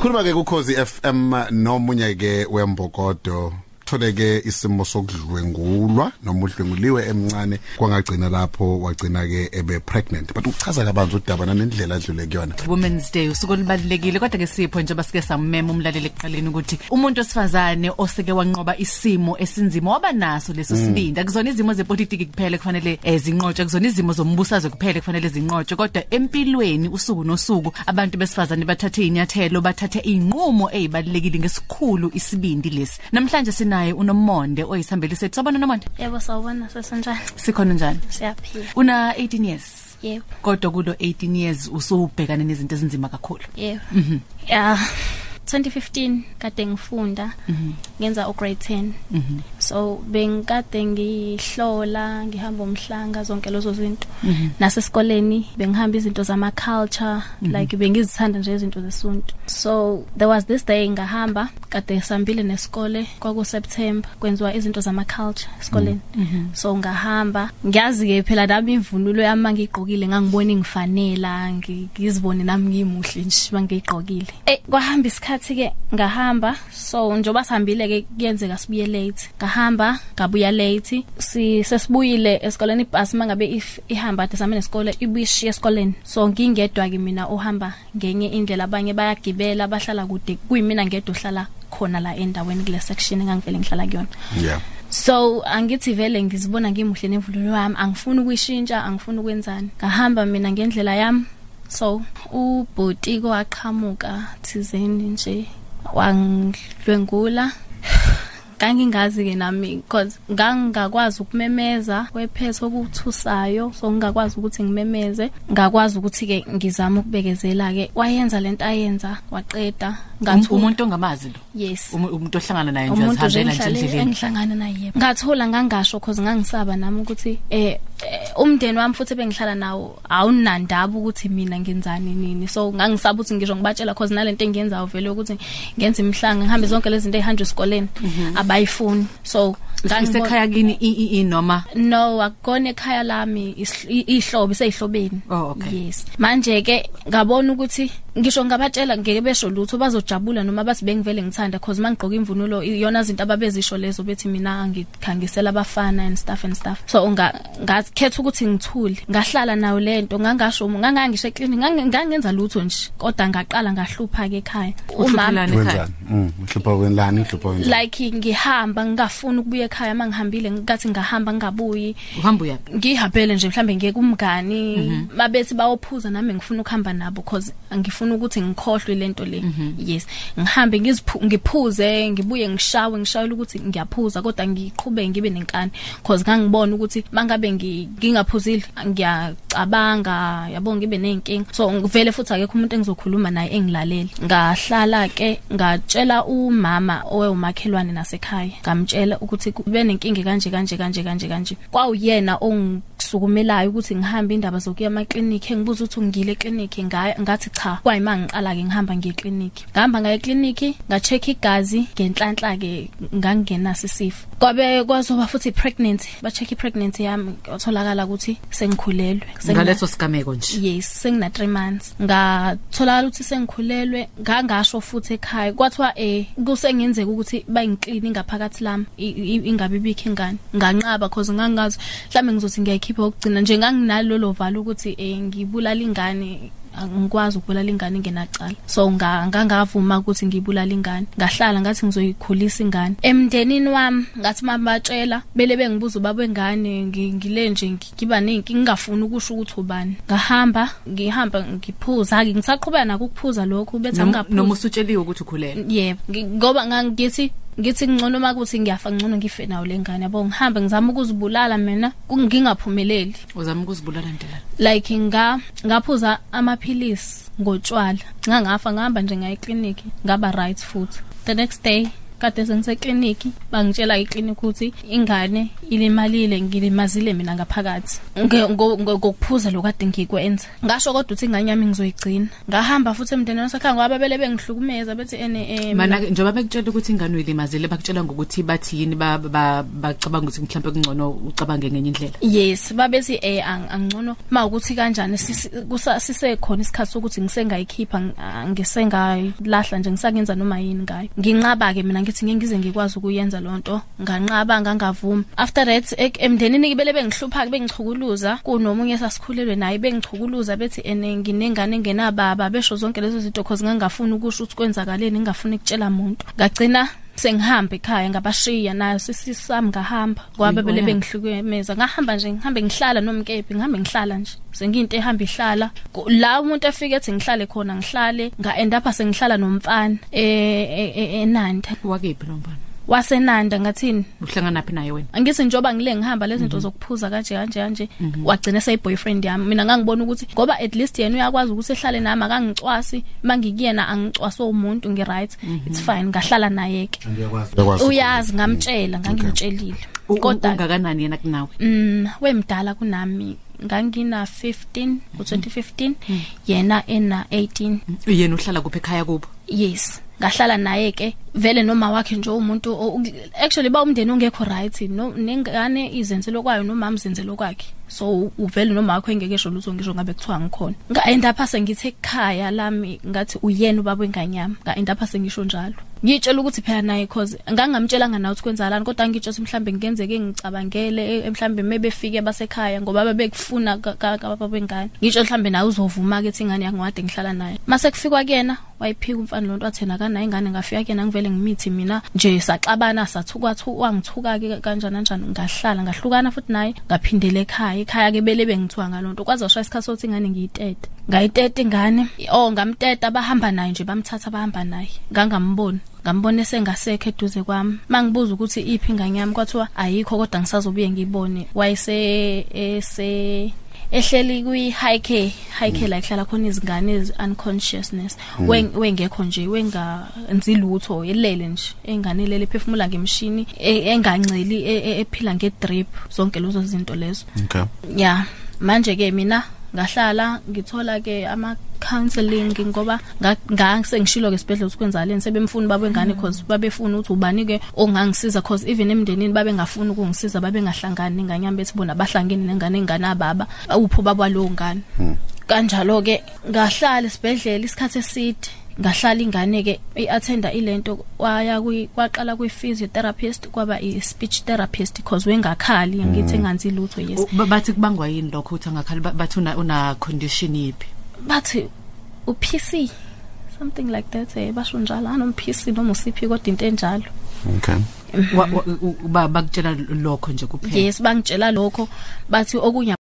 Sikhuluma ke ukhozi FM nomunye ke wembokodo. Tholeke isimo sokudlwengulwa noma udlwenguliwe emncane kwangagcina lapho wagcina ke ebe pregnant. But uchaza kabanzi udaba nendlela adlule kuyona. Women's Day usuku libalekile kodwa ke sipho nje basike samema umlaleli ekuqaleni ukuthi umuntu osifazane oseke wanqoba isimo esinzima waba naso leso sibindi. Akuzona izimo zepolitiki kuphela kufanele ezinqotshwe akuzona izimo zombusazwe kuphela kufanele zinqotshwe kodwa empilweni usuku nosuku abantu besifazane bathathe inyathelo bathathe inqumo ezibalekile ngesikhulu isibindi lesi. Namhlanje sinaye unomonde oyisambeli sethu sabona nomonde Yebo sawubona sesenjani? sikhona njani Siyaphila. una 18 years Yebo. kodwa kulo 18 years usubhekana nezinto ezinzima kakhulu Yebo. Mhm. Yeah. 2015 kade ngifunda ngenza u grade 10 so bengikade ngihlola ngihamba umhlanga zonke lezo zinto. Nasesikoleni bengihamba izinto zama culture like bengizithanda nje izinto zesuntu so there was this day ngahamba kade sambile nesikole kwaku September kwenziwa izinto zama culture esikoleni so ngahamba ngiyazi ke phela nami imvunulo yami ngigqokile ngangibona ingifanela ngizibone nami ngimuhle nje mangiyigqokile. Eh kwahamba isikhathi ke ngahamba so njoba sihambile ke kuyenzeka sibuye late. Ngahamba ngabuya late. Si sesibuyile esikoleni ibus mangabe if ihamba ade sami nesikole ibishiya esikoleni. So ngingedwa ke mina ohamba ngenye indlela. Abanye bayagibela bahlala kude kuyimina ngedwa ohlala khona la endaweni kule section engangivele ngihlala kuyona. Yeah. So angithi vele ngizibona ngimuhle nemvunulo yami. Angifuni ukuyishintsha angifuni ukwenzani. Ngahamba mina ngendlela yami. So ubhoti kwaqhamuka thizeni nje wangidlwengula kangingazi ke nami because ngangakwazi ukumemeza kwephetho okuthusayo so ngingakwazi ukuthi ngimemeze. Ngakwazi ukuthi ke ngizama ukubekezela ke wayenza lento ayenza waqeda. Um- umuntu ongamazi lo? Yes. Umu- umuntu ohlangana naye nje azihambela nje endleleni. engihlangana naye yebo ngathola ngangasho cause ngangisaba nami ukuthi eh, umndeni wami futhi bengihlala nawo awunandaba ukuthi mina ngenzani nini. So ngangisaba ukuthi ngisho ngibatshela cause nalento engiyenzayo vele ukuthi ngenza imhlanga ngihambe zonke lezi zinto ezihanjwe esikoleni abayifuni. So ngangibona- isekhaya kini i- i- i- noma? No akukona ekhaya lami is- i- ihlobo seyihlobeni Oh, okay. yes. Manje ke ngabona ukuthi ngisho ngabatshela ngeke besho lutho bazojabula noma bathi bengivele ngithanda cause mangigqoka imvunulo iyona izinto ababezisho lezo bethi mina ngikhangisela abafana and stuff and stuff. So nga ngakhetha ukuthi ngithule ngahlala nayo lento ngangasho ngangangisho eclinic ngange- ngangenza lutho nje kodwa ngaqala ngahlupha ke ekhaya Uhluphelani ekhaya? wenzani mm uhlupha kwenlani uhlupha wenzani like ngihamba ngingafuni ukubuya ekhaya mangihambile ngathi ngahamba ngingabuyi uhamba uyaphi ngihambele nje mhlambe ngeke umngani babethi bawophuza nami ngifuna ukuhamba nabo because ngifuna ukuthi ngikhohlwe lento le. Yes. Ngihambe ngiziphu- ngiphuze ngibuye ngishawe ngishayela ukuthi ngiyaphuza kodwa ngiqhubeke ngibe nenkani. Because ngangibona ukuthi mangabe ngi- ngingaphuzile ngiyacabanga yabo ngibe nenkinga so ngivele futhi akekho umuntu engizokhuluma naye engilaleli ngahlala ke ngatshela umama owumakhelwane nasekhaya. Ngamtshela ukuthi kube nenkinga kanje kanje kanje kanje kanje. Kwawuyena ongisukumelayo ukuthi ngihambe indaba zokuya emaklinikhi engibuza ukuthi ngile eklinikhi? Ngaya ngathi cha kwayima ngiqala ke ngihamba ngiye eklinikhi. Ngihamba ngaye eklinikhi nga-check igazi ngenhlanhla ke ngangingenaso isifo kwabe kwazoba futhi pregnancy. Ba-check i-pregnancy yami kwatholakala ukuthi sengikhulelwe. Sengina- ngaleso sigameko nje? Yes sengina 3 months. Ngatholakala ukuthi sengikhulelwe ngangasho futhi ekhaya. Kwathiwa eh kusengenzeka ukuthi bayingiklini ngaphakathi lami i- i- ingabe ibikho ingane. Nganqaba cause ngangazi mhlambe ngizothi ngiyayikhipha okugcina nje nganginalo lo valo ukuthi eh ngibulala ingane ngikwazi ukubulala ingane ngenacala. So nga- ngangavuma ukuthi ngibulala ingane. Ngahlala ngathi ngizoyikhulisa ingane. Emndenini wami ngathi mabatshela bele bengibuza ubaba wengane ngi- ngile nje ngiba nenki ngingafuni ukusho ukuthi ubani. Ngahamba ngihamba ngiphuza. Ke ngisaqhubeka nako ukuphuza lokho bethi Noma- noma angingaphuza usutsheliwe ukuthi ukhulelwe. Yebo ngi- ngoba ngangithi ngithi ngcono makuthi ngiyafa ngcono ngife nawo lengane yabo ngihambe ngizama ukuzibulala mina kung- ngingaphumeleli uzama ukuzibulala ndlela like nga ngaphuza amaphilisi ngotshwala. Ngangafa ngahamba nje ngaya ekliniki ngaba right futhi. The next day kade sengisekliniki bangitshela ikliniki ukuthi ingane ilimalile ngilimazile mina ngaphakathi. Nge- ngo- ngo- ngokuphuza lo kade ngikwenza. Ngasho kodwa ukuthi ingane yami ngizoyigcina. Ngahamba futhi emndenini wasekhaya ngoba bele bengihlukumeza bethi ene eh, mana ke njengoba bekutshela ukuthi ingane uyilimazile bakutshela ngokuthi bathi yini ba- ba- bacabanga ukuthi mhlawumbe kungcono ucabange ngenye indlela. Yes babethi eh ang- angcono. Mawukuthi kanjani sisi- kusa- sisekhona isikhathi sokuthi ngisengayikhipha ng- ah, ngisengayilahla nje ngisangenza noma yini ngayo. Nginqaba ke mina ngithi ngeke ngize ngikwazi ukuyenza lonto nganqaba ngangavuma after that ek- emndenini bele bengihlupha bengichukuluza. Kunomunye sasikhulelwe naye bengichukuluza bethi ene nginengane engenababa besho zonke lezo zinto cause ngangafuni ukusho ukuthi kwenzakaleni ngingafuni ukutshela umuntu ngagcina sengihamba ekhaya ngabashiya nayo sisisami ngahamba ngoba bele Uyibona? bengihlukumeza. Ngahamba nje ngihambe ngihlala nomkephi ngihambe ngihlala nje. Sengiyinto ehamba ihlala. Ku- la umuntu afike ethi ngihlale khona ngihlale nga end up sengihlala nomfana eh e- e- eNanda wakephi lo mbona wasenanda ngathini? Uhlangana phi naye wena? Angithi njoba ngile ngihamba lezi zinto zokuphuza kanje kanje kanje wagcina sey boyfriend yami. Mina ngangibona ukuthi ngoba at least yena uyakwazi ukuthi ehlale nami akangicwasi. Mangikuyena angicwaswa umuntu ngi right it's fine ngahlala naye ke Uyakwazi uyazi ngamtshela ngangimtshelile U- u- kodwa ungakanani yena kunawe? mm wemdala kunami. Ngangina 15 ku2015 yena ena 18 yena uhlala kuphi ekhaya kubo? Yes. Ngahlala naye ke vele noma wakhe nje umuntu o- actually ba umndeni ungekho right no nengane izenzelo kwayo noma mzenzelo kwakhe. So uvele noma wakho engeke esho lutho ngisho ngabe kuthiwa ngikhona nga end up sengithe ekhaya lami ngathi uyena ubaba wenganyama. Nga end up sengisho njalo. Ngitshela ukuthi phela naye cause ngangamtshelanga nawe ukuthi kwenzakalani kodwa ngitsho ukuthi mhlambe ngenzeke ngicabangele eh, mhlambe mebefike basekhaya ngoba babekufuna ka- ka- kababa wengane. Ngitsho mhlambe nawe uzovuma ke ingane yangiwade ngihlala naye. Mase kufikwa kuyena wayiphika umfana lonto wathena kana ingane ngafika kuyena ngivele ngimithi mina nje saxabana sathuka wangithuka ke kanjani kanjani. Ngahlala ngahlukana futhi naye ngaphindela ekhaya. Ekhaya ke bele bengithiwa ngalonto kwaze washaya isikhathi sokuthi ingane ngiyitete. Ngayitete ingane? Oh ngamteta bahamba naye nje bamthatha bahamba naye. Ngangamboni ngambona sengasekho eduze kwami. Mangibuza ukuthi iphi ingane yami kwathiwa ayikho kodwa ngisazobuye ngibone. Wayese ese ehleli kwi high care. Care la ihlala khona izingane ezi unconsciousness. Wen- wengekho nje wenganzi lutho elele nje. Engane lele phefumula ngemshini e- enganceli e- e- ephila ngedrip zonke lezo zinto lezo. Okay. ya manje ke mina ngahlala ngithola ke ama counseling ngoba ngasengishilo ke sibhedlela ukuthi kwenzakaleni sebemfuna babengane cause babefuna ukuthi ubani ke ongangisiza cause even emndenini babengafuna ukungisiza babengahlangani nganyamba bethi bona bahlangene nengane engane ababa upho baba lo ngane kanjalo ke ngahlala esibhedlela isikhathi eside ngahlala ingane ke iattenda ilento waya kwi kwaqala kwi physiotherapist kwaba i speech therapist because wengakhali ngithi enganzi lutho yes. U- ba- bathi kubangwa yini lokho ukuthi angakhali? Ba- bathi una, una condition yipi bathi u PC something like that eh basho njalo anom PC noma usiphi kodwa into enjalo. Okay. Wa- wa- u- u- ba- bakutshela lokho nje kuphela? Yes bangitshela lokho. Bathi okunye